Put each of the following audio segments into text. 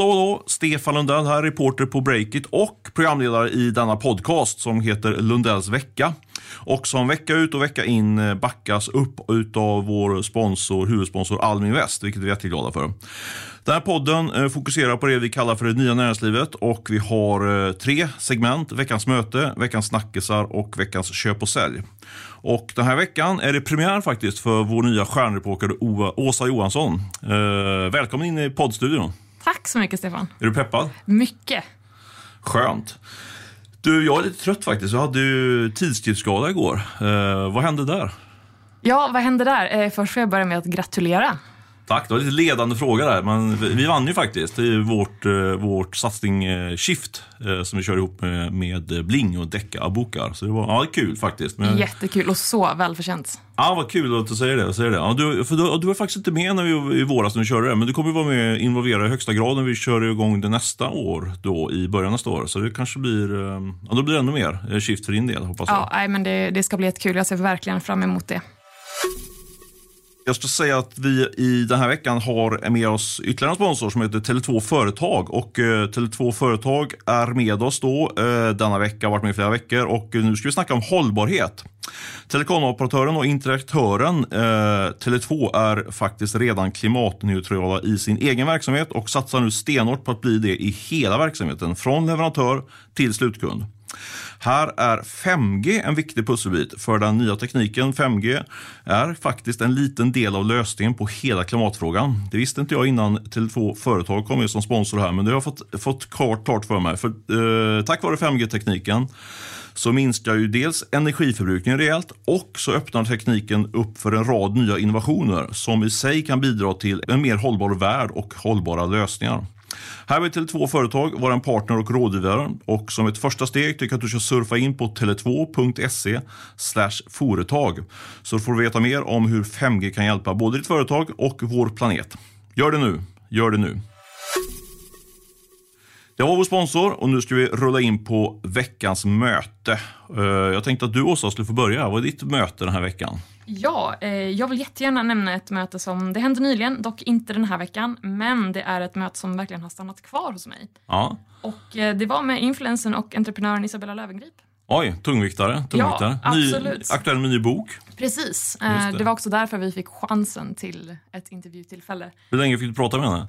Hallå, hallå! Stefan Lundell här, reporter på Breakit och programledare i denna podcast som heter Lundells vecka. Och som vecka ut och vecka in eh, backas upp av vår sponsor, huvudsponsor Almi Väst, vilket vi är jätteglada för. Den här podden eh, fokuserar på det vi kallar för det nya näringslivet och vi har eh, tre segment. Veckans möte, veckans snackisar och veckans köp och sälj. Och den här veckan är det premiär faktiskt för vår nya stjärnreporter Åsa Johansson. välkommen in i poddstudion. Tack så mycket Stefan. Är du peppad? Mycket. Skönt. Du, jag är lite trött faktiskt. Jag hade ju tidskriftsgala igår. Eh, vad hände där? Ja, vad hände där? Eh, först får jag börja med att gratulera. Tack, det var lite ledande fråga där. Men vi vann ju faktiskt. Det är vårt, eh, vårt satsning eh, Shift eh, som vi kör ihop med, med Bling och Decca-bokar. Så det var ja, kul faktiskt. Men... Jättekul och så välförtjänt. Ja, vad kul att du säger det. Säger det. Ja, du, för du, du var faktiskt inte med när vi, i våras när vi körde det, men du kommer vara med involverad i högsta grad när vi kör igång det nästa år, då, i början av nästa år. Så det kanske blir, ja, då blir det ännu mer Shift för din del, hoppas jag. Ja, nej, men det, det ska bli jättekul. Jag ser verkligen fram emot det. Jag ska säga att vi i den här veckan har med oss ytterligare en sponsor som heter Tele2 Företag. Och eh, Tele2 Företag är med oss då eh, denna vecka, har varit med i flera veckor. Och eh, nu ska vi snacka om hållbarhet. Telekomoperatören och interaktören eh, Tele2 är faktiskt redan klimatneutrala i sin egen verksamhet och satsar nu stenhårt på att bli det i hela verksamheten, från leverantör till slutkund. Här är 5G en viktig pusselbit för den nya tekniken. 5G är faktiskt en liten del av lösningen på hela klimatfrågan. Det visste inte jag innan Tele2 Företag kom med som sponsor här, men det har jag fått, fått klart, klart för mig. För, eh, tack vare 5G-tekniken så minskar ju dels energiförbrukningen rejält och så öppnar tekniken upp för en rad nya innovationer som i sig kan bidra till en mer hållbar värld och hållbara lösningar. Här vill Tele2 Företag vara en partner och rådgivare och som ett första steg tycker jag att du ska surfa in på tele2.se företag så får du veta mer om hur 5G kan hjälpa både ditt företag och vår planet. Gör det nu, gör det nu. Det var vår sponsor och nu ska vi rulla in på veckans möte. Eh, jag tänkte att du Åsa skulle få börja. Vad är ditt möte den här veckan? Ja, eh, jag vill jättegärna nämna ett möte som det hände nyligen, dock inte den här veckan, men det är ett möte som verkligen har stannat kvar hos mig. Ja. Och eh, det var med influensen och entreprenören Isabella Löwengrip. Oj, tungviktare. tungviktare. Ja, absolut. Ny, aktuell med ny bok. Precis. Det. det. var också därför vi fick chansen till ett intervjutillfälle. Hur länge fick du prata med henne?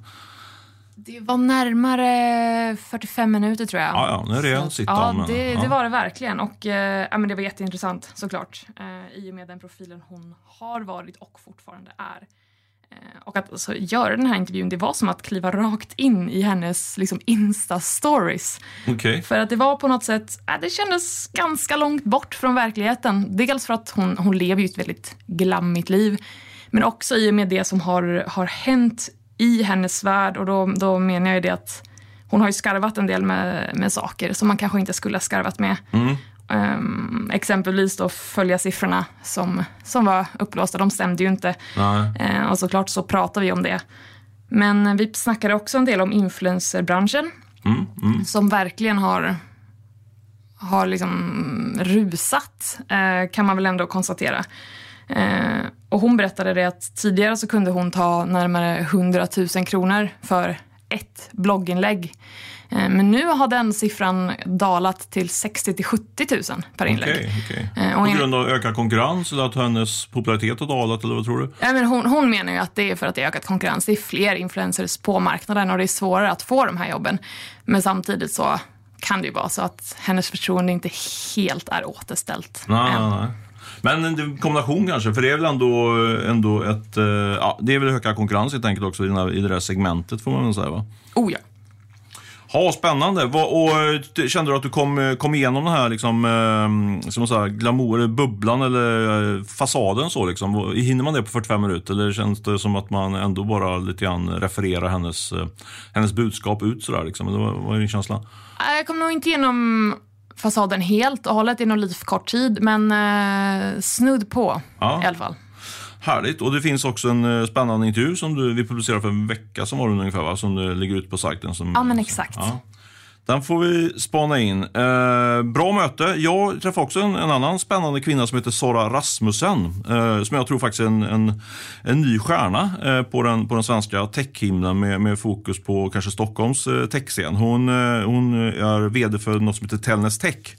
Det var närmare 45 minuter tror jag. Ja, ja nu är det sitt ja, men, det, ja. det var det verkligen. Och eh, ja, men det var jätteintressant såklart. Eh, I och med den profilen hon har varit och fortfarande är. Eh, och att alltså, göra den här intervjun, det var som att kliva rakt in i hennes liksom, Insta-stories. Okay. För att det var på något sätt, äh, det kändes ganska långt bort från verkligheten. Dels för att hon, hon lever ju ett väldigt glammigt liv. Men också i och med det som har, har hänt i hennes värld och då, då menar jag det att hon har ju skarvat en del med, med saker som man kanske inte skulle ha skarvat med. Mm. Um, exempelvis då följa siffrorna som, som var upplåsta, de stämde ju inte. Uh, och såklart så pratar vi om det. Men vi snackade också en del om influencerbranschen mm, mm. som verkligen har, har liksom rusat, uh, kan man väl ändå konstatera. Uh, och hon berättade det att tidigare så kunde hon ta närmare 100 000 kronor för ett blogginlägg. Eh, men nu har den siffran dalat till 60 till 70 000 per inlägg. Okay, okay. Eh, På grund av ökad konkurrens eller att hennes popularitet har dalat eller vad tror du? Ja, men hon, hon menar ju att det är för att det är ökad konkurrens. Det är fler influencers på marknaden och det är svårare att få de här jobben. Men samtidigt så kan det ju vara så att hennes förtroende inte helt är återställt. Nej, nej, nej. Men en kombination kanske, för det är väl ändå, ändå ett... Eh, ja, det är väl ökad konkurrens helt enkelt också i, här, i det där segmentet får man väl säga va? Oh ja. Ja, spännande. Och, kände du att du kom, kom igenom den här liksom, eh, som säga, glamour, bubblan eller eh, fasaden? Så, liksom? Hinner man det på 45 minuter eller känns det som att man ändå bara lite grann refererar hennes, hennes budskap ut? Sådär, liksom? vad, vad är din känsla? Jag kom nog inte igenom fasaden helt och hållet i någon lite för kort tid, men eh, snudd på ja. i alla fall. Härligt. Och det finns också en eh, spännande intervju som du, vi publicerade för en vecka som var ungefär, va? som du lägger ut på sajten. Som, ja, men exakt. Ja. Den får vi spana in. Eh, bra möte. Jag träffade också en, en, annan spännande kvinna som heter Sara Rasmussen. Eh, som jag tror faktiskt är en, en, en ny stjärna eh, på, den, på den svenska techhimlen med, med fokus på kanske Stockholms eh, techscen. Hon, eh, hon är vd för något som heter Tellnäs Tech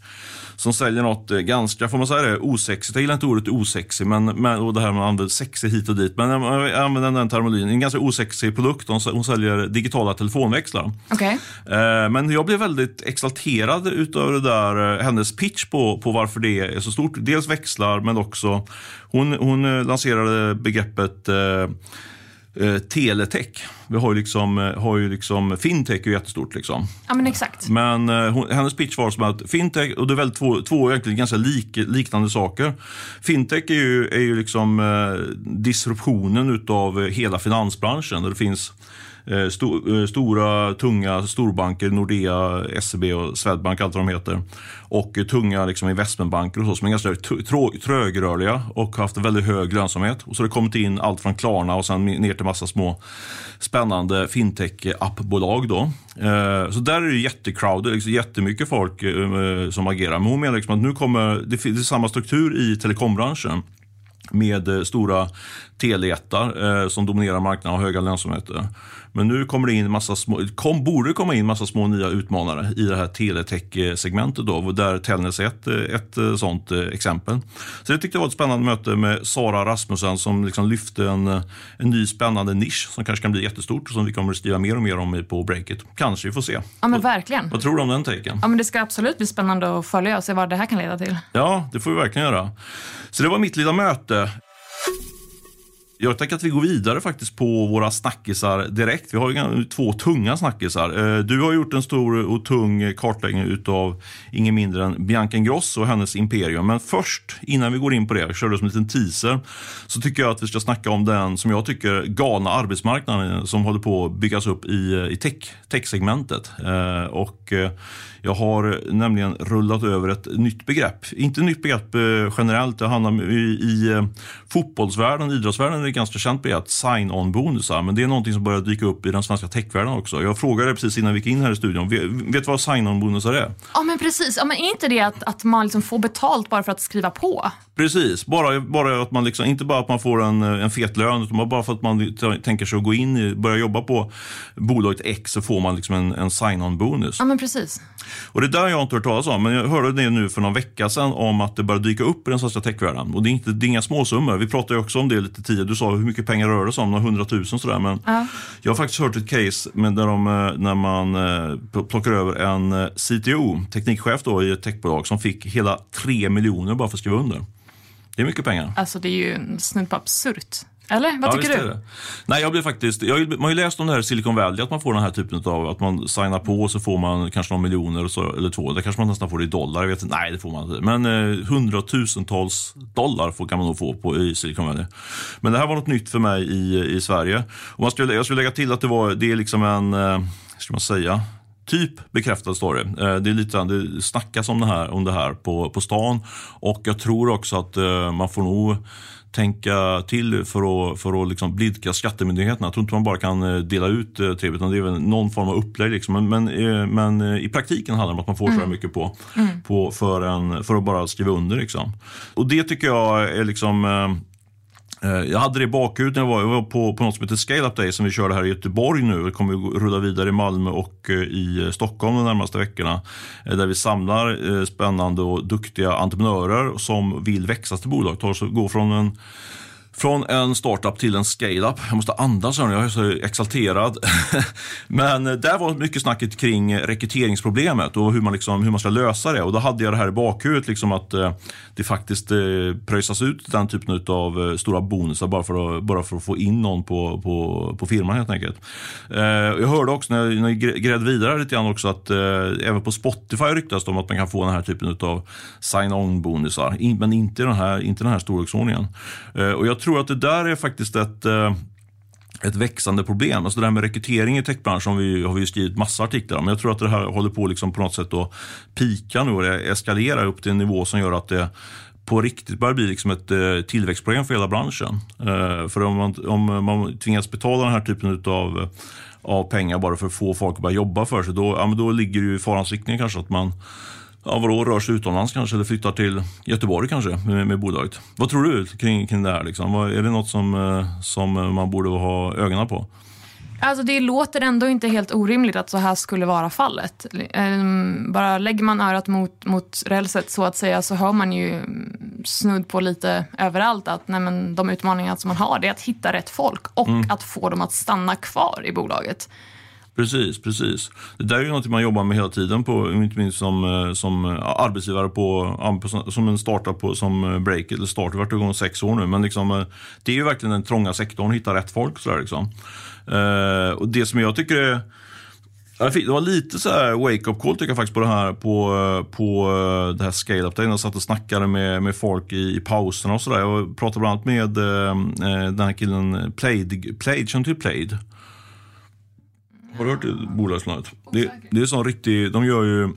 som säljer något eh, ganska, får man säga det, osexigt. Jag gillar inte ordet osexig, men, men, och det här man använder sexig hit och dit. Men jag använder den terminologin. En ganska osexig produkt. Hon säljer digitala telefonväxlar. Okay. Eh, men jag blev väldigt exalterad utav det där, eh, hennes pitch på, på varför det är så stort. Dels växlar, men också hon, hon lanserade begreppet eh, teletech. Vi har ju liksom, eh, har ju liksom fintech är jättestort. Liksom. Ja, men exakt. Men eh, hon, hennes pitch var som att fintech, och det är väl två, två egentligen ganska lik, liknande saker. Fintech är ju, är ju liksom eh, disruptionen utav hela finansbranschen. Där det finns Eh, sto, eh, stora, tunga storbanker, Nordea, SEB och Swedbank, allt vad de heter. Och eh, tunga liksom, investmentbanker och så, som är ganska trögrörliga och haft väldigt hög lönsamhet. Och så har det kommit in allt från Klarna och sen ner till massa små spännande fintech-appbolag. Då. Eh, så där är det jättecrowded, liksom jättemycket folk som agerar. Men hon menar liksom att nu kommer, det är samma struktur i telekombranschen med stora telejättar eh, som dominerar marknaden och har höga lönsamheter. Men nu kommer det in massa små, kom, borde det komma in massa små nya utmanare i det här teletech-segmentet då, där Telnäs är ett, ett eh, sånt eh, exempel. Så jag tyckte det var ett spännande möte med Sara Rasmussen som liksom lyfte en, en ny spännande nisch som kanske kan bli jättestort och som vi kommer att skriva mer och mer om på breaket. Kanske, vi får se. Ja men verkligen. Vad tror du om den taken? Ja men det ska absolut bli spännande att följa och se vad det här kan leda till. Ja, det får vi verkligen göra. Så det var mitt lilla möte. Jag tänker att vi går vidare faktiskt på våra snackisar direkt. Vi har ju två tunga snackisar. Eh, du har gjort en stor och tung kartläggning utav ingen mindre än Bianca Ingrosso och hennes imperium. Men först, innan vi går in på det, jag körde som en liten teaser, så tycker jag att vi ska snacka om den som jag tycker galna arbetsmarknaden som håller på att byggas upp i, i tech, tech-segmentet. Eh, och eh, jag har nämligen rullat över ett nytt begrepp. Inte nytt begrepp generellt, det handlar i, i fotbollsvärlden, idrottsvärlden är det ganska känt begrepp, sign-on-bonusar. Men det är någonting som börjar dyka upp i den svenska techvärlden också. Jag frågade precis innan vi gick in här i studion, vet, vet du vad sign-on-bonusar är? Ja men precis, ja, men är inte det att, att man liksom får betalt bara för att skriva på? Precis, bara, bara att man liksom, inte bara att man får en, en fet lön, utan bara för att man tänker sig att gå in i, börja jobba på bolaget X så får man liksom en, en sign-on-bonus. Ja men precis. Och det där har jag inte hört talas om, men jag hörde det nu för någon vecka sedan om att det börjar dyka upp i den svenska techvärlden. Och det är, inte, det är inga småsummor. Vi pratade också om det lite tidigare. Du sa hur mycket pengar rör det sig om, några hundratusen sådär. Men ja. jag har faktiskt hört ett case med där de, eh, när man eh, plockar över en eh, CTO, teknikchef då, i ett techbolag som fick hela tre miljoner bara för att skriva under. Det är mycket pengar. Alltså det är ju snudd på absurt. Eller vad ja, tycker du? Nej, jag blir faktiskt, jag, man har ju läst om det här Silicon Valley, att man får den här typen av, att man signar på och så får man kanske några miljoner så, eller två. Där kanske man nästan får det i dollar, jag vet inte. Nej, det får man inte. Men eh, hundratusentals dollar får, kan man nog få på, i Silicon Valley. Men det här var något nytt för mig i, i Sverige. Och man skulle, jag skulle lägga till att det, var, det är liksom en, eh, ska man säga, typ bekräftad story. Eh, det, är lite, det snackas om det här, om det här på, på stan och jag tror också att eh, man får nog tänka till för att, för att liksom blidka skattemyndigheterna. Jag tror inte man bara kan eh, dela ut eh, tre, utan det är väl någon form av upplägg. Liksom. Men, men, eh, men, i praktiken handlar det om att man får mm. så här mycket på, mm. på för, en, för att bara skriva under. Liksom. Och det tycker jag är liksom Eh, jag hade det i bakhuvudet när jag var, jag var på, på något som heter Scale Up Day som vi körde här i Göteborg nu. Vi kommer att rulla vidare i Malmö och eh, i eh, Stockholm de närmaste veckorna. Där vi samlar spännande och duktiga entreprenörer som vill växa till bolag. Gå från en från en startup till en scale-up. Jag måste andas här nu, jag är så exalterad. Men där var mycket snacket kring rekryteringsproblemet och hur man, liksom, hur man ska lösa det. Och då hade jag det här i bakhuvudet, liksom att eh, det faktiskt eh, pröjsas ut den typen av eh, stora bonusar bara för, att, bara för att få in någon på, på, på firman helt enkelt. Jag hörde också när jag, när jag grävde vidare lite grann också att även på Spotify ryktas det om att man kan få den här typen av sign-on bonusar. Men inte den här, inte den här storleksordningen. Och jag tror att det där är faktiskt ett eh, ett växande problem. Alltså det här med rekrytering i techbranschen har vi, har vi skrivit massa artiklar om. Jag tror att det här håller på liksom på något sätt att pika nu och eskalera upp till en nivå som gör att det på riktigt börjar bli liksom ett eh, tillväxtproblem för hela branschen. Eh, för om man, om man tvingas betala den här typen av av pengar bara för att få folk att börja jobba för sig. Då, ja, men då ligger det ju i farans riktning kanske att man ja, vadå, rör sig utomlands kanske eller flyttar till Göteborg kanske med, med bolaget. Vad tror du kring, kring det här? Liksom? Är det något som, eh, som man borde ha ögonen på? Alltså det låter ändå inte helt orimligt att så här skulle vara fallet. Ehm, bara lägger man örat mot, mot rälset så att säga så hör man ju snudd på lite överallt att nej men, de utmaningar som man har det är att hitta rätt folk och mm. att få dem att stanna kvar i bolaget. Precis, precis. Det där är ju något man jobbar med hela tiden, på, inte minst som, eh, som eh, arbetsgivare på, som en startup på, som eh, Break, eller Start, har varit igång sex år nu. Men liksom, det är ju verkligen den trånga sektorn, att hitta rätt folk. Så där, liksom. Och det som jag tycker är det var lite så här wake-up call tycker jag faktiskt på det här på, på det här scale-up. Jag satt och snackade med, med folk i, i pauserna och sådär. Jag pratade bland annat med eh, den här killen Plaid, Plaid känner du till Plaid? Har du hört det bolagsnamnet? Det, det är sån riktig, de gör ju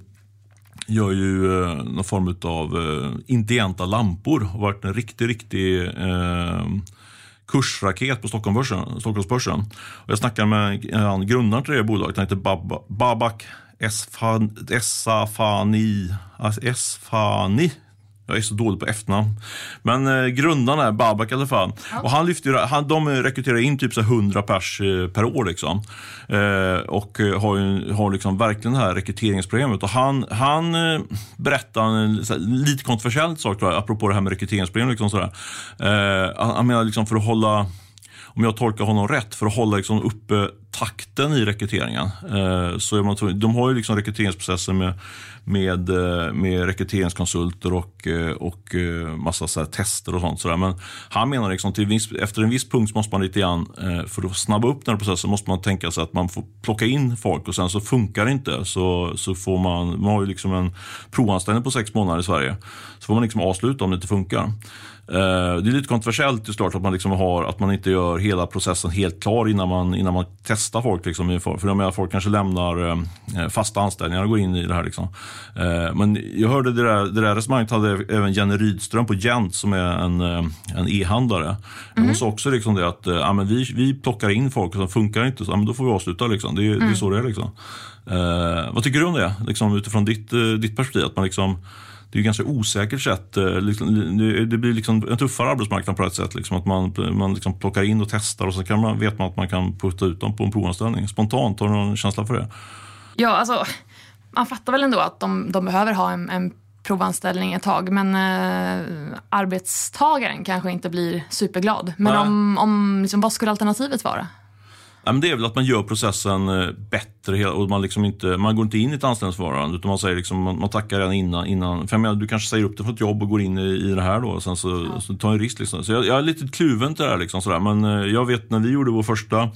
gör ju eh, någon form av eh, intelligenta lampor. Har varit en riktig, riktig eh, kursraket på Stockholmsbörsen. Stockholmsbörsen. Och jag snackade med han, grundaren till det bolaget, han heter Bab Babak Esfani. Esfani jag är så dålig på efternamn. Men eh, grundaren är Babak i alla fall. Ja. Och han lyfter, han, de rekryterar in typ så 100 pers eh, per år. Liksom. Eh, och eh, har, ju, har liksom verkligen det här rekryteringsprogrammet. Och han, han eh, berättar en här, lite kontroversiell sak, tror jag, apropå det här med rekryteringsprogram. Liksom, sådär. Eh, han, han menar liksom för att hålla om jag tolkar honom rätt, för att hålla liksom uppe takten i rekryteringen. Eh, så är man de har ju liksom rekryteringsprocesser med, med, eh, med rekryteringskonsulter och, eh, och eh, massa så tester och sånt. Så Men han menar liksom till viss, efter en viss punkt måste man lite grann, för att snabba upp den här processen, måste man tänka sig att man får plocka in folk och sen så funkar det inte så, så får man, man har ju liksom en provanställning på sex månader i Sverige. Så får man liksom avsluta om det inte funkar. Eh, det är lite kontroversiellt såklart att man, liksom har, att man inte gör hela processen helt klar innan man, innan man testar folk. Liksom. För jag menar, folk kanske lämnar eh, fasta anställningar och går in i det här. Liksom. Eh, men jag hörde det där, det där resonemanget hade även Jenny Rydström på Gent som är en, en e-handlare. Mm. Hon sa också liksom det att ja, men vi, vi plockar in folk och så funkar inte, så, ja, men då får vi avsluta. Liksom. Det, mm. det är mm. så det är. Liksom. vad tycker du om det? Liksom, utifrån ditt, ditt perspektiv? Att man liksom, det är ett ganska osäkert sätt. Eh, liksom, det blir liksom en tuffare arbetsmarknad på ett sätt. Liksom, att man, man liksom plockar in och testar och så kan man, vet man att man kan putta ut dem på en provanställning. Spontant, har du någon känsla för det? Ja, alltså man fattar väl ändå att de, de behöver ha en, en provanställning ett tag. Men eh, arbetstagaren kanske inte blir superglad. Men Nej. om, om liksom, vad skulle alternativet vara? Ja, men det är väl att man gör processen eh, bättre och man, liksom inte, man går inte in i ett anställningsförfarande utan man, säger liksom, man, man tackar redan innan. innan för menar, du kanske säger upp dig från ett jobb och går in i, i det här då och sen så, ja. så tar en risk. Liksom. Så jag, jag, är lite kluven till det här. Liksom, sådär. Men eh, jag vet när vi gjorde vår första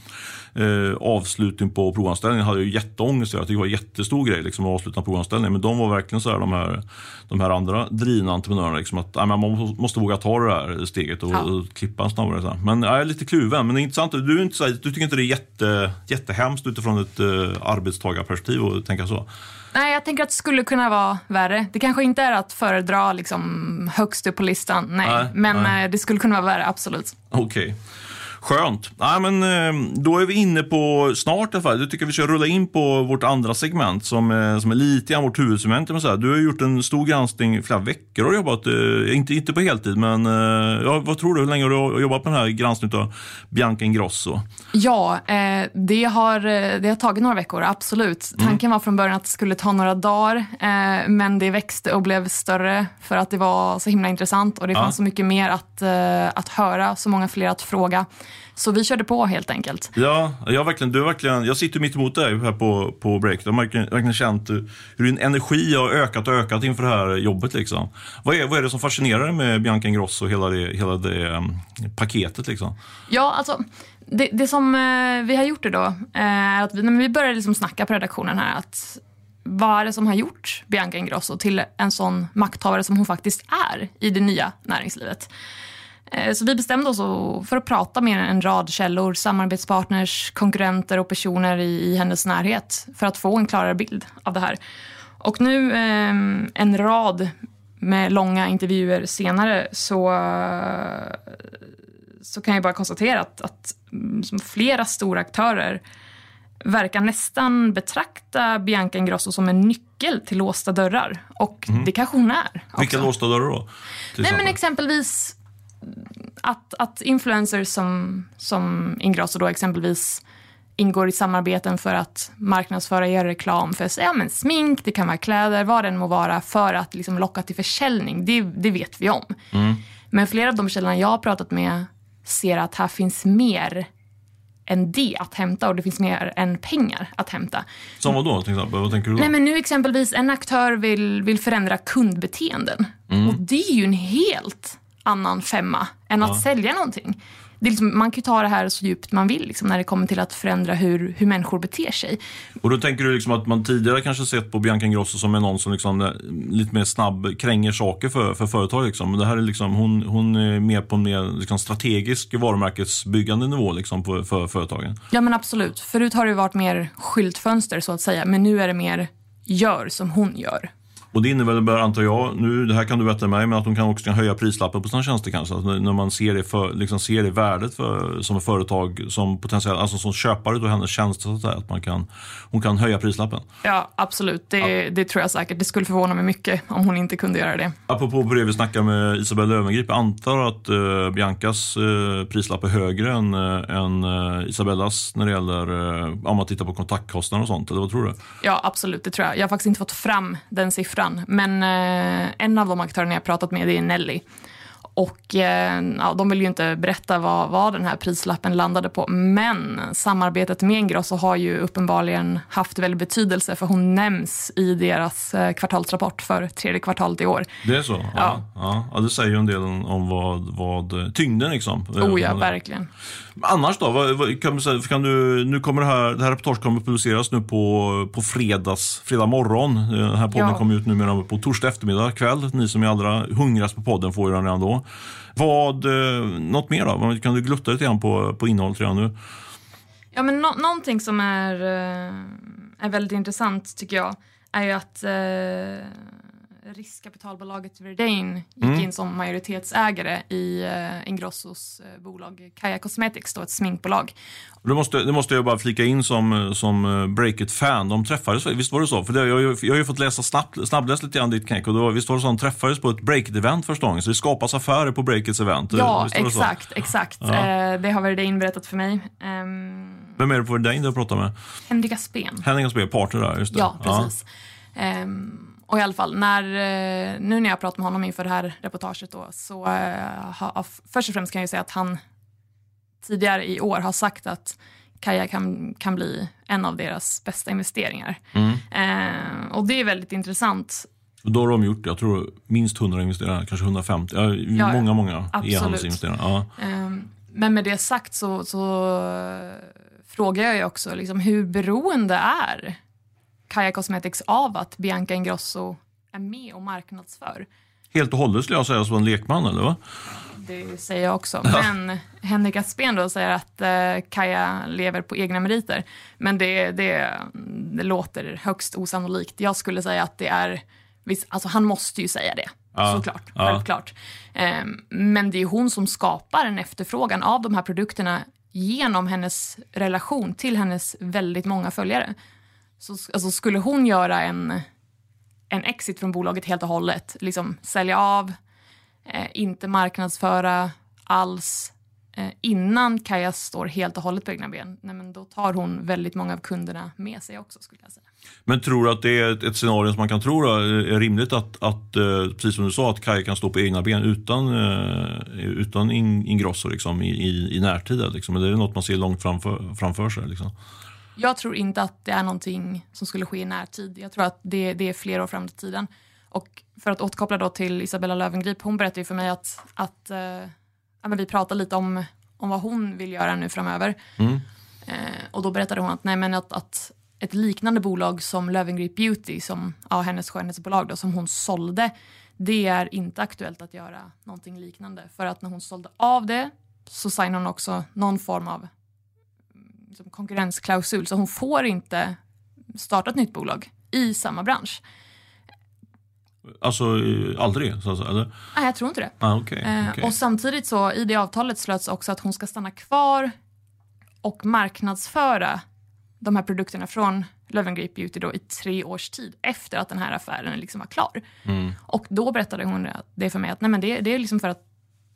eh, avslutning på provanställningen hade jag jätteångest. Jag tyckte det var en jättestor grej liksom, att avsluta en provanställning. Men de var verkligen så här, de, här, de här andra drivna entreprenörerna. Liksom, att äh, man måste våga ta det här steget och, ja. och klippa snabbare. Så. Men jag är lite kluven. Men det är intressant. Du, är inte så här, du tycker inte det är jätte, jättehemskt utifrån ett uh, arbetstagarperspektiv att tänka så? Nej, jag tänker att det skulle kunna vara värre. Det kanske inte är att föredra liksom, högst upp på listan, nej. nej men nej. Eh, det skulle kunna vara värre, absolut. Okej. Okay. Skönt. Ja, men, eh, då är vi inne på snart i alla fall. Jag tycker vi ska rulla in på vårt andra segment som är, som är lite grann vårt huvudsegment. Du har gjort en stor granskning i flera veckor och jobbat, eh, inte, inte på heltid, men eh, ja, vad tror du? Hur länge har du jobbat med den här granskningen av Bianca Ingrosso? Ja, det, har, det har tagit några veckor, absolut. Mm. Tanken var från början att det skulle ta några dagar, men det växte och blev större för att det var så himla intressant och det fanns så mycket mer att, att höra, så många fler att fråga. Så vi körde på helt enkelt. Ja, jag, verkligen, du verkligen, jag sitter mitt emot dig här på, på break. Jag har verkligen, verkligen känt hur din energi har ökat och ökat inför det här jobbet. Liksom. Vad, är, vad är det som fascinerar dig med Bianca Ingrosso och hela det, hela det um, paketet? Liksom? Ja, alltså det, det som uh, vi har gjort då uh, är att vi, när vi började liksom snacka på redaktionen här att vad är det som har gjort Bianca Ingrosso till en sån makthavare som hon faktiskt är i det nya näringslivet? Eh, så vi bestämde oss för att prata med en rad källor, samarbetspartners, konkurrenter och personer i, hennes närhet för att få en klarare bild av det här. Och nu eh, en rad med långa intervjuer senare så, så kan jag bara konstatera att, att flera stora aktörer verkar nästan betrakta Bianca Ingrosso som en nyckel till låsta dörrar. Och det kanske hon är. Också. Vilka låsta dörrar då? Nej, men exempel? exempelvis att, att influencers som, som Ingrosso då exempelvis ingår i samarbeten för att marknadsföra, göra reklam för ja, men smink, det kan vara kläder, vad det än må vara, för att liksom locka till försäljning. Det, det vet vi om. Men flera av de källorna jag har pratat med ser att här finns mer än det att hämta och det finns mer än pengar att hämta. Som vad då? till exempel? Vad tänker du då? Nej, men nu exempelvis en aktör vill, vill förändra kundbeteenden. Och det är ju en helt annan femma än att sälja någonting. Det är liksom, man kan ju ta det här så djupt man vill liksom, när det kommer till att förändra hur, hur människor beter sig. Och då tänker du liksom att man tidigare kanske sett på Bianca Ingrosso som är någon som liksom är lite mer snabb kränger saker för, för företag. Liksom. Men det här är liksom, hon, hon är mer på en mer liksom strategisk varumärkesbyggande nivå liksom, på, för företagen. Ja men absolut. Förut har det varit mer skyltfönster så att säga. Men nu är det mer gör som hon gör. Och det innebär, antar jag, nu, det här kan du berätta mig, men att de kan också kan höja prislappen på sina tjänster kanske. Alltså när man ser det, för, liksom ser det värdet för, som ett företag, som potentiell, alltså som köpare av hennes tjänster, så att, säga, att man kan, hon kan höja prislappen. Ja, absolut. Det, det tror jag säkert. Det skulle förvåna mig mycket om hon inte kunde göra det. Apropå på det vi snackade med Isabella Löwengrip, jag antar att uh, Biancas uh, prislapp är högre än, uh, än uh, Isabellas när det gäller, uh, om man tittar på kontaktkostnader och sånt, eller vad tror du? Ja, absolut. Det tror jag. Jag har faktiskt inte fått fram den siffran. Men eh, en av de aktörerna jag pratat med är Nelly. Och eh, ja, de vill ju inte berätta vad, vad den här prislappen landade på. Men samarbetet med Ingrosso har ju uppenbarligen haft väldigt betydelse för hon nämns i deras eh, kvartalsrapport för tredje kvartalet i år. Det är så? Ja. Ja. ja. det säger ju en del om vad, vad tyngden liksom. Oh ja, verkligen. Annars då? Vad, vad, kan du kan du, nu kommer det här, det här reportaget kommer publiceras nu på, på fredags, fredag morgon. Eh, Den här podden Ja. kommer ut numera på torsdag eftermiddag kväll. Ni som är allra hungrigast på podden får ju den redan då. Vad, eh, något mer då? Kan du glutta lite grann på, på innehållet redan nu? Ja, men nå- någonting som är, eh, är väldigt intressant tycker jag är ju att eh, riskkapitalbolaget Verdane gick Mm. in som majoritetsägare i eh, Ingrossos eh, bolag Kaja Cosmetics, då ett sminkbolag. Det måste, det måste jag bara flika in som, som eh, Breakit-fan. De träffades, visst var det så? För det, jag, har jag har ju fått läsa snabb, snabbläst lite grann ditt knäck och då, visst var det så att de träffades på ett Breakit-event första gången? Så det skapas affärer på Breakits event? Ja, så? exakt, exakt. Eh, det har Verdane berättat för mig. Um, Vem är det på Verdane du pratar med? Henrik Aspen. Henrik Asper, partner där, just det. Ja, precis. Ehm, och i alla fall, när, eh, nu när jag pratar med honom inför det här reportaget då, så eh, ha, först och främst kan jag säga att han tidigare i år har sagt att Kaja kan, kan bli en av deras bästa investeringar. Mm. Ehm, och det är väldigt intressant. Och Då har de gjort, jag tror, minst 100 investerare, kanske 150. Ja, ja. många, många e-handelsinvesterare. Ja. Ehm, men med det sagt så, så eh, frågar jag ju också liksom, hur beroende är Kaja Cosmetics av att Bianca Ingrosso är med och marknadsför? Helt och hållet skulle jag säga som en lekman, eller va? Det säger jag också. Men Henrik Aspen då säger att eh, Kaja lever på egna meriter. Men det, det, det låter högst osannolikt. Jag skulle säga att det är... Visst, alltså han måste ju säga det. Ja, Såklart. ja. Självklart. Eh, men det är hon som skapar en efterfrågan av de här produkterna genom hennes relation till hennes väldigt många följare. Så alltså, skulle hon göra en, en exit från bolaget helt och hållet, liksom sälja av, eh, inte marknadsföra alls eh, innan Kaja står helt och hållet på egna ben, nej, men då tar hon väldigt många av kunderna med sig också skulle jag säga. Men tror du att det är ett, ett scenario som man kan tro då, är rimligt att, att eh, precis som du sa, att Kaja kan stå på egna ben utan, eh, utan Ingrosso liksom, i, i, i närtid? Liksom? Eller är det något man ser långt framför, framför sig? Liksom? Jag tror inte att det är någonting som skulle ske i närtid. Jag tror att det, det är flera år fram i tiden. Och för att återkoppla då till Isabella Löwengrip, hon berättade ju för mig att, att eh, ja, men vi pratade lite om, om vad hon vill göra nu framöver. Mm. Eh, och då berättade hon att, nej, men att, att ett liknande bolag som Löwengrip Beauty, som ja, hennes skönhetsbolag då, som hon sålde, det är inte aktuellt att göra någonting liknande. För att när hon sålde av det så signade hon också någon form av liksom, konkurrensklausul, så hon får inte starta ett nytt bolag i samma bransch. Alltså eh, aldrig? Så eller? Nej, jag tror inte det. Ah, okay, Eh, okay. Och samtidigt så i det avtalet slöts också att hon ska stanna kvar och marknadsföra de här produkterna från Löwengrip Beauty då i tre års tid efter att den här affären liksom var klar. Mm. Och då berättade hon det för mig att nej, men det, det är liksom för att,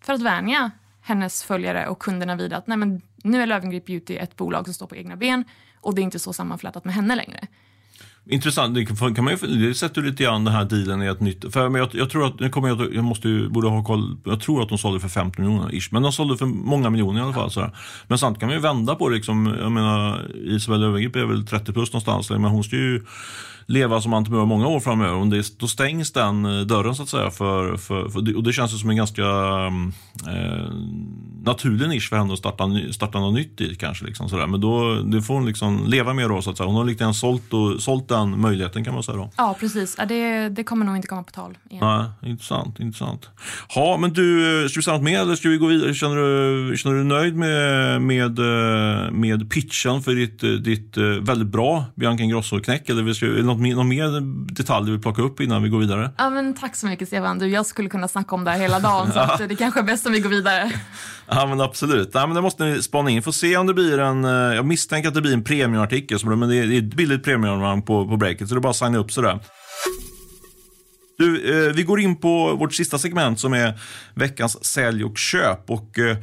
för att vänja hennes följare och kunderna vid att nej, men nu är Löwengrip Beauty ett bolag som står på egna ben och det är inte så sammanflätat med henne längre. Intressant, det kan, man ju, det sätter lite grann den här dealen i ett nytt, för men jag, jag tror att, nu kommer jag, jag måste ju, borde ha koll, jag tror att de sålde för 50 miljoner ish, men de sålde för många miljoner i alla fall. Sådär. Men samtidigt kan man ju vända på det liksom, jag menar Isabel Löwengrip är väl 30 plus någonstans, men hon ska ju leva som entreprenör många år framöver. Och det, då stängs den eh, dörren så att säga. För, för, för och det känns som en ganska eh, naturlig nisch för henne att starta, starta något nytt i kanske. Liksom, sådär. Men då, det får hon liksom leva med då så att säga. Hon har lite sålt, och, sålt den möjligheten kan man säga då. Ja, precis. Det, det kommer nog inte komma på tal igen. Nej, intressant, intressant. Ja, men du, ska vi säga något mer eller ska vi gå vidare? Känner du, känner du nöjd med, med, eh, med pitchen för ditt, ditt väldigt bra Bianca Ingrosso-knäck? Eller ska, något mer, någon mer detalj du vill plocka upp innan vi går vidare? Ja, men tack så mycket Stefan. Du, jag skulle kunna snacka om det här hela dagen så att det kanske är bäst om vi går vidare. Ja men absolut. Ja, men det måste ni spana in. Får se om det blir en, eh, jag misstänker att det blir en premiumartikel, men det är ett billigt premiumabonnemang på, på breaket så det är bara att signa upp sådär. Du, eh, vi går in på vårt sista segment som är veckans sälj och köp. Och, eh,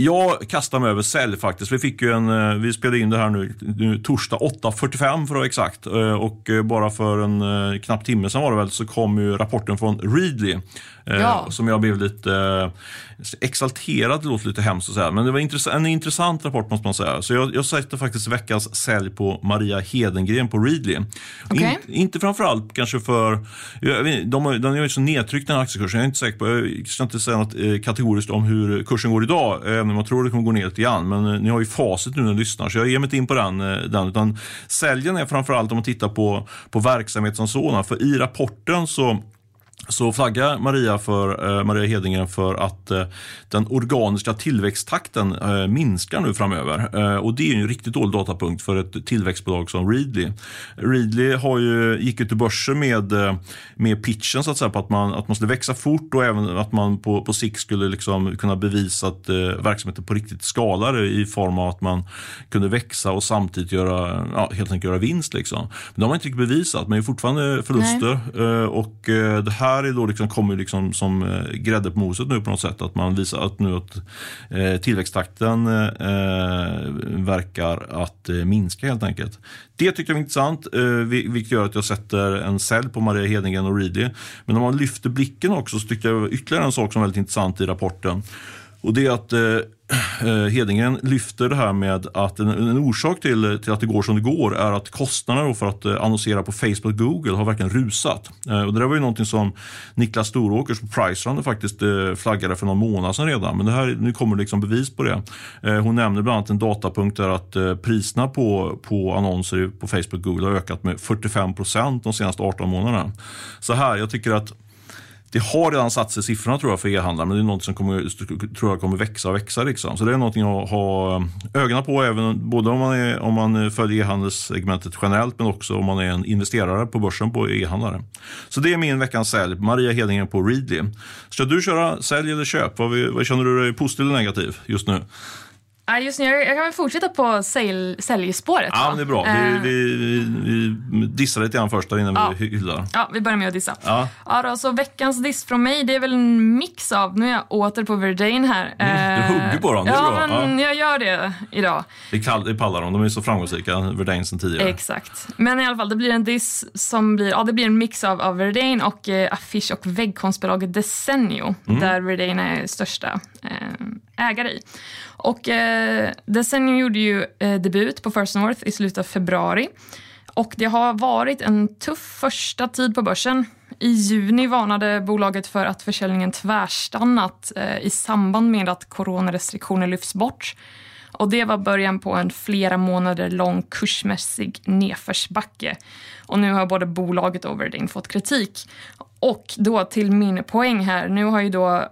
jag kastar mig över sälj faktiskt. Vi, fick ju en, eh, vi spelade in det här nu, nu torsdag 8.45 för att vara exakt. Eh, och eh, bara för en knapp timme sedan var det väl så kom ju rapporten från Readly. Ja. Som jag blev lite exalterad, det låter lite hemskt att säga. Men det var en intressant rapport måste man säga. Så jag, jag sätter faktiskt veckans sälj på Maria Hedengren på Readly. Okay. In, inte framförallt kanske för, vet, de, de, de är så nedtryckt den här aktiekursen. Jag är inte säker på, jag ska inte säga något kategoriskt om hur kursen går idag. Även om jag tror det kommer gå ner lite grann. Men eh, ni har ju facit nu när ni lyssnar. Så jag ger mig inte in på den. Eh, den utan säljen är framförallt om man tittar på, på verksamhet som sådan. För i rapporten så så flaggar Maria, för, eh, Maria Hedingen för att eh, den organiska tillväxttakten eh, minskar nu framöver. Och Det är en riktigt dålig datapunkt för ett tillväxtbolag som Readly. Readly har ju, gick ut i börsen med, med pitchen så att säga, på att man, att man skulle växa fort och även att man på, på sikt skulle liksom kunna bevisa att verksamheten på riktigt skalar i form av att man kunde växa och samtidigt göra, ja, helt enkelt göra vinst. Liksom. Men det har man inte riktigt bevisat, men det är fortfarande förluster. och det här här är då liksom, kommer liksom som eh, grädde på moset nu på något sätt. Att man visar att nu att eh, tillväxttakten eh, verkar att eh, minska helt enkelt. Det tyckte jag var intressant, eh, vilket gör att jag sätter en sälj på Maria Hedengren och Readly. Men om man lyfter blicken också så tycker jag ytterligare en sak som är väldigt intressant i rapporten. Och det är att eh, eh, Hedingen lyfter det här med att en, en, orsak till, till att det går som det går är att kostnaderna för att eh, annonsera på Facebook och Google har verkligen rusat. Eh, och det där var ju någonting som Niklas Storåkers på Pricerunner faktiskt eh, flaggade för någon månad sedan redan. Men det här, nu kommer det liksom bevis på det. Eh, hon nämner bland annat en datapunkt där att eh, priserna på, på annonser på Facebook och Google har ökat med 45 procent de senaste 18 månaderna. Så här, jag tycker att det har redan satt sig siffrorna tror jag för e-handlare men det är något som kommer, tror jag kommer växa och växa. Liksom. Så det är någonting att ha eh, ögonen på, även, både om man, är, om man följer e-handelssegmentet generellt men också om man är en investerare på börsen på e-handlare. Så det är min veckans sälj. Maria Hedingen på Readly. Ska du köra sälj eller köp? Vad, vad känner du dig positiv eller negativ just nu? Just nu, jag, kan väl fortsätta på sälj, säljspåret. Ja, det är bra. Vi, vi, vi, vi dissar lite grann först innan ja. vi hyllar. Ja, vi börjar med att dissa. Ja. Ja, då, så veckans diss från mig, det är väl en mix av, nu är jag åter på Verdane här. Mm, du hugger på dem, det är ja, bra. Men ja, jag gör det idag. Det, kall, det pallar dem, de är så framgångsrika, Verdane sen tidigare. Exakt. Men i alla fall, det blir en diss som blir, ja det blir en mix av, av Verdane och eh, affisch och väggkonstbolaget Desenio, mm. där Verdane är största eh, ägare i. Och eh, Desenio gjorde ju eh, debut på First North i slutet av februari. Och det har varit en tuff första tid på börsen. I juni varnade bolaget för att försäljningen tvärstannat eh, i samband med att coronarestriktioner lyfts bort. Och det var början på en flera månader lång kursmässig nedförsbacke. Och nu har både bolaget och Verdin fått kritik. Och då till min poäng här, nu har ju då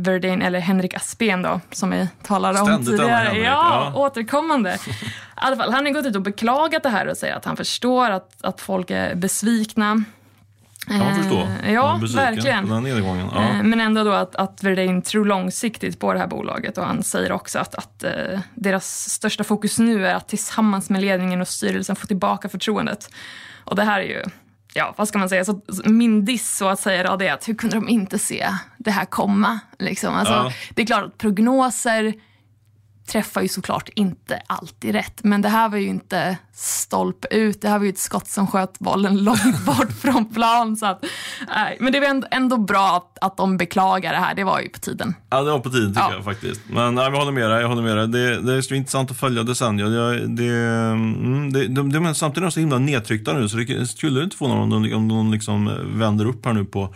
Verdane, eller Henrik Aspen då, som vi talade om tidigare. Ja, ja, återkommande. I alla fall, han har gått ut och beklagat det här och säger att han förstår att, att folk är besvikna. Jag förstå. Eh, ja, verkligen. Ja. Eh, men ändå då att, att Verdane tror långsiktigt på det här bolaget och han säger också att, att uh, deras största fokus nu är att tillsammans med ledningen och styrelsen få tillbaka förtroendet. Och det här är ju, ja vad ska man säga, så min diss så att säga då, det är att hur kunde de inte se det här komma? Liksom. Alltså, ja. Det är klart att prognoser träffar ju såklart inte alltid rätt. Men det här var ju inte stolp ut. Det här var ju ett skott som sköt bollen långt bort från plan. Så att, nej. Men det var ändå, bra att, att de beklagar det här. Det var ju på tiden. Ja, det var på tiden tycker ja. jag faktiskt. Men nej, jag håller med dig. Jag håller med dig. Det, det är så intressant att följa Desenio. Det, det, mm, det, de, de, samtidigt är de så himla nedtryckta nu så det skulle inte få någon om de, om de liksom vänder upp här nu på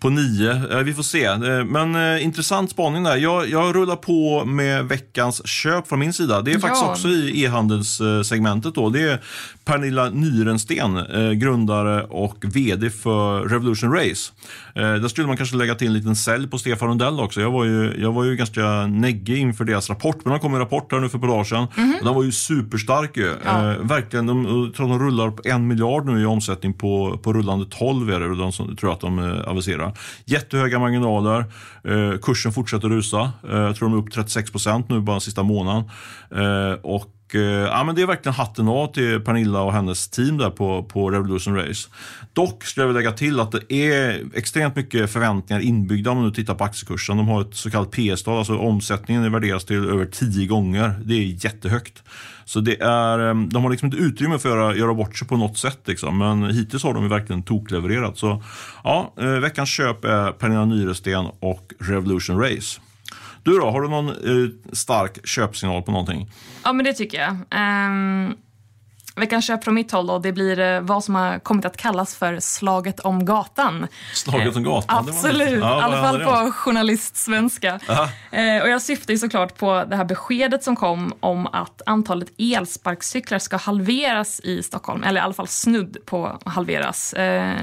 på nio. Eh, vi får se. Eh, men eh, intressant spaning där. Jag, jag rullar på med veckans köp från min sida. Det är faktiskt ja. också i e-handelssegmentet. Då. Det är Pernilla Nyrensten, eh, grundare och VD för Revolution Race. Eh, där skulle man kanske lägga till en liten sälj på Stefan Rundell också. Jag var ju, jag var ju ganska neggig inför deras rapport, men de kom en rapport här nu för ett par dagar sedan. Mm -hmm. Den var ju superstark ju. Ja. Eh, verkligen, de, jag tror de rullar på en miljard nu i omsättning på, på rullande 12 är det, de som, tror jag att de aviserar. Jättehöga marginaler, kursen fortsätter rusa. Jag tror de är upp 36 procent nu bara sista månaden. och och eh, ja, men det är verkligen hatten av till Pernilla och hennes team där på, på Revolution Race. Dock skulle jag vilja lägga till att det är extremt mycket förväntningar inbyggda om man nu tittar på aktiekursen. De har ett så kallat PS-tal, alltså omsättningen värderas till över tio gånger. Det är jättehögt. Så det är, eh, de har liksom inte utrymme för att göra, göra bort sig på något sätt. Liksom. Men hittills har de verkligen toklevererat. Så ja, eh, veckans köp är Pernilla Nyresten och Revolution Race. Du då, har du någon eh, stark köpsignal på någonting? Ja, men det tycker jag. Um, Veckans köp från mitt håll då, det blir eh, vad som har kommit att kallas för slaget om gatan. Slaget om gatan? Absolut, ja, i alla fall på journalistsvenska. Eh, och jag syftar ju såklart på det här beskedet som kom om att antalet elsparkcyklar ska halveras i Stockholm, eller i alla fall snudd på halveras. Eh,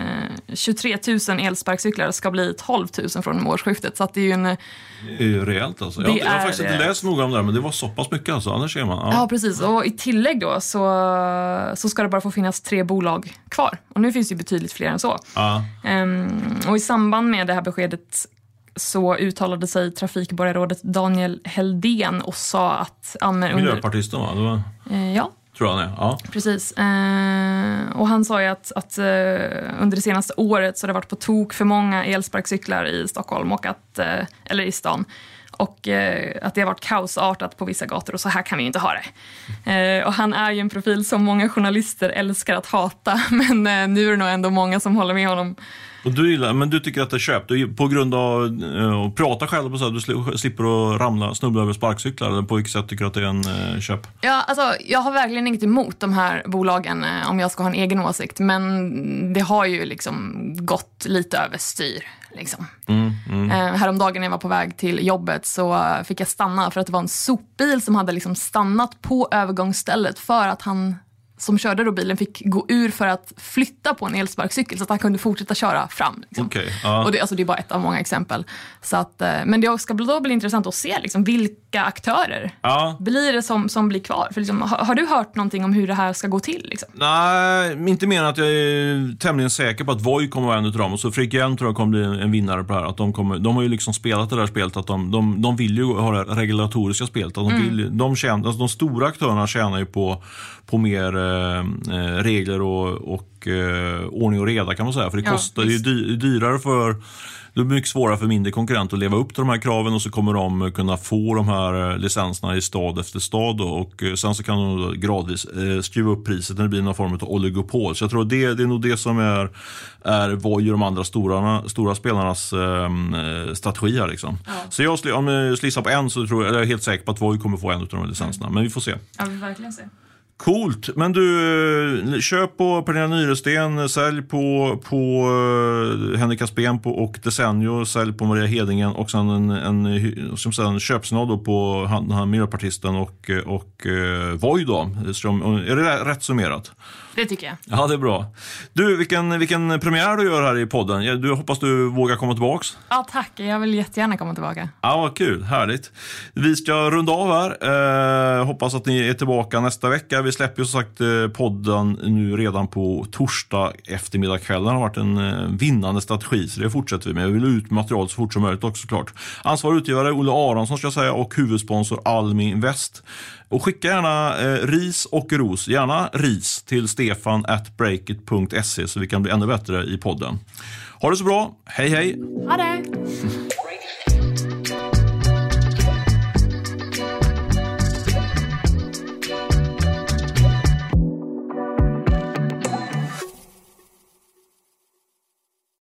23 000 elsparkcyklar ska bli 12 000 från årsskiftet, så att det är ju en... Det är ju rejält alltså. Jag, jag har faktiskt inte läst noga om det här, men det var så pass mycket alltså, annars ser man. Ja. ja, precis. Och i tillägg då så så ska det bara få finnas tre bolag kvar. Och nu finns det betydligt fler än så. Ja. Um, och i samband med det här beskedet så uttalade sig trafikborgarrådet Daniel Heldén och sa att... Ja, under... Miljöpartisten va? Var... Uh, ja. Tror han är. Ja. Precis. Uh, och han sa ju att, att uh, under det senaste året så har det varit på tok för många elsparkcyklar i Stockholm och att, eller i stan och eh, att det har varit kaosartat på vissa gator och så här kan vi inte ha det. Eh, och han är ju en profil som många journalister älskar att hata men eh, nu är det nog ändå många som håller med honom. Och du gillar, men du tycker att det är köpt på grund av uh, att prata själv och så, du slipper att ramla, snubbla över sparkcyklar? Eller på vilket sätt tycker du att det är en uh, köp? Ja, alltså, jag har verkligen inget emot de här bolagen uh, om jag ska ha en egen åsikt. Men det har ju liksom gått lite överstyr. Liksom. Mm, mm. Eh, häromdagen när jag var på väg till jobbet så fick jag stanna för att det var en sopbil som hade liksom stannat på övergångsstället för att han som körde då bilen fick gå ur för att flytta på en elsparkcykel så att han kunde fortsätta köra fram. Liksom. Okay, uh. och det, alltså, det är bara ett av många exempel. Så att, eh, men det ska då bli intressant att se liksom, vilka aktörer uh. blir det som, som blir kvar. För, liksom, har, har, du hört någonting om hur det här ska gå till? Liksom? Nej, inte mer än att jag är tämligen säker på att Voi kommer vara en av dem. Och så Frick tror jag kommer bli en vinnare på det här. Att de, kommer, de har ju liksom spelat det där spelet, att de, de, de vill ju ha det regulatoriska spelet. Att de, mm. vill, de, tjänar, alltså de stora aktörerna tjänar ju på, på mer eh, regler och, och eh, ordning och reda kan man säga. För det, kostar, ja, är dyrare för det är mycket svårare för mindre konkurrenter att leva upp till de här kraven och så kommer de kunna få de här licenserna i stad efter stad och sen så kan de gradvis eh, skruva upp priset när det blir någon form av oligopol. Så jag tror att det, det är nog det som är, är Voi och de andra stora, stora spelarnas eh, strategi här. Liksom. Ja. Så jag, om jag slissar på en så tror jag, jag är helt säker på att Voi kommer få en av de här licenserna. Men vi får se. Ja, vi verkligen se. Coolt, men du, köp på Pernilla Nyresten, sälj på, på eh, Henrik Aspén på, och Desenio, sälj på Maria Hedingen och sen en, en, som en köpsignal på han, han miljöpartisten och, och eh, Voi då. Är det rätt summerat? Det tycker jag. Ja, det är bra. Du, vilken, vilken premiär du gör här i podden. Du hoppas du vågar komma tillbaks. Ja, tack. Jag vill jättegärna komma tillbaka. Ja, vad kul. Härligt. Vi ska runda av här. Eh, hoppas att ni är tillbaka nästa vecka. Vi släpper ju som sagt eh, podden nu redan på torsdag eftermiddag kväll. Det har varit en eh, vinnande strategi, så det fortsätter vi med. Vi vill ut material så fort som möjligt också såklart. Ansvarig utgivare Olle Aronsson ska jag säga och huvudsponsor Almi Invest. Och skicka gärna eh, ris och ros, gärna ris till stefan at breakit.se så vi kan bli ännu bättre i podden. Ha det så bra, hej hej! Ha det!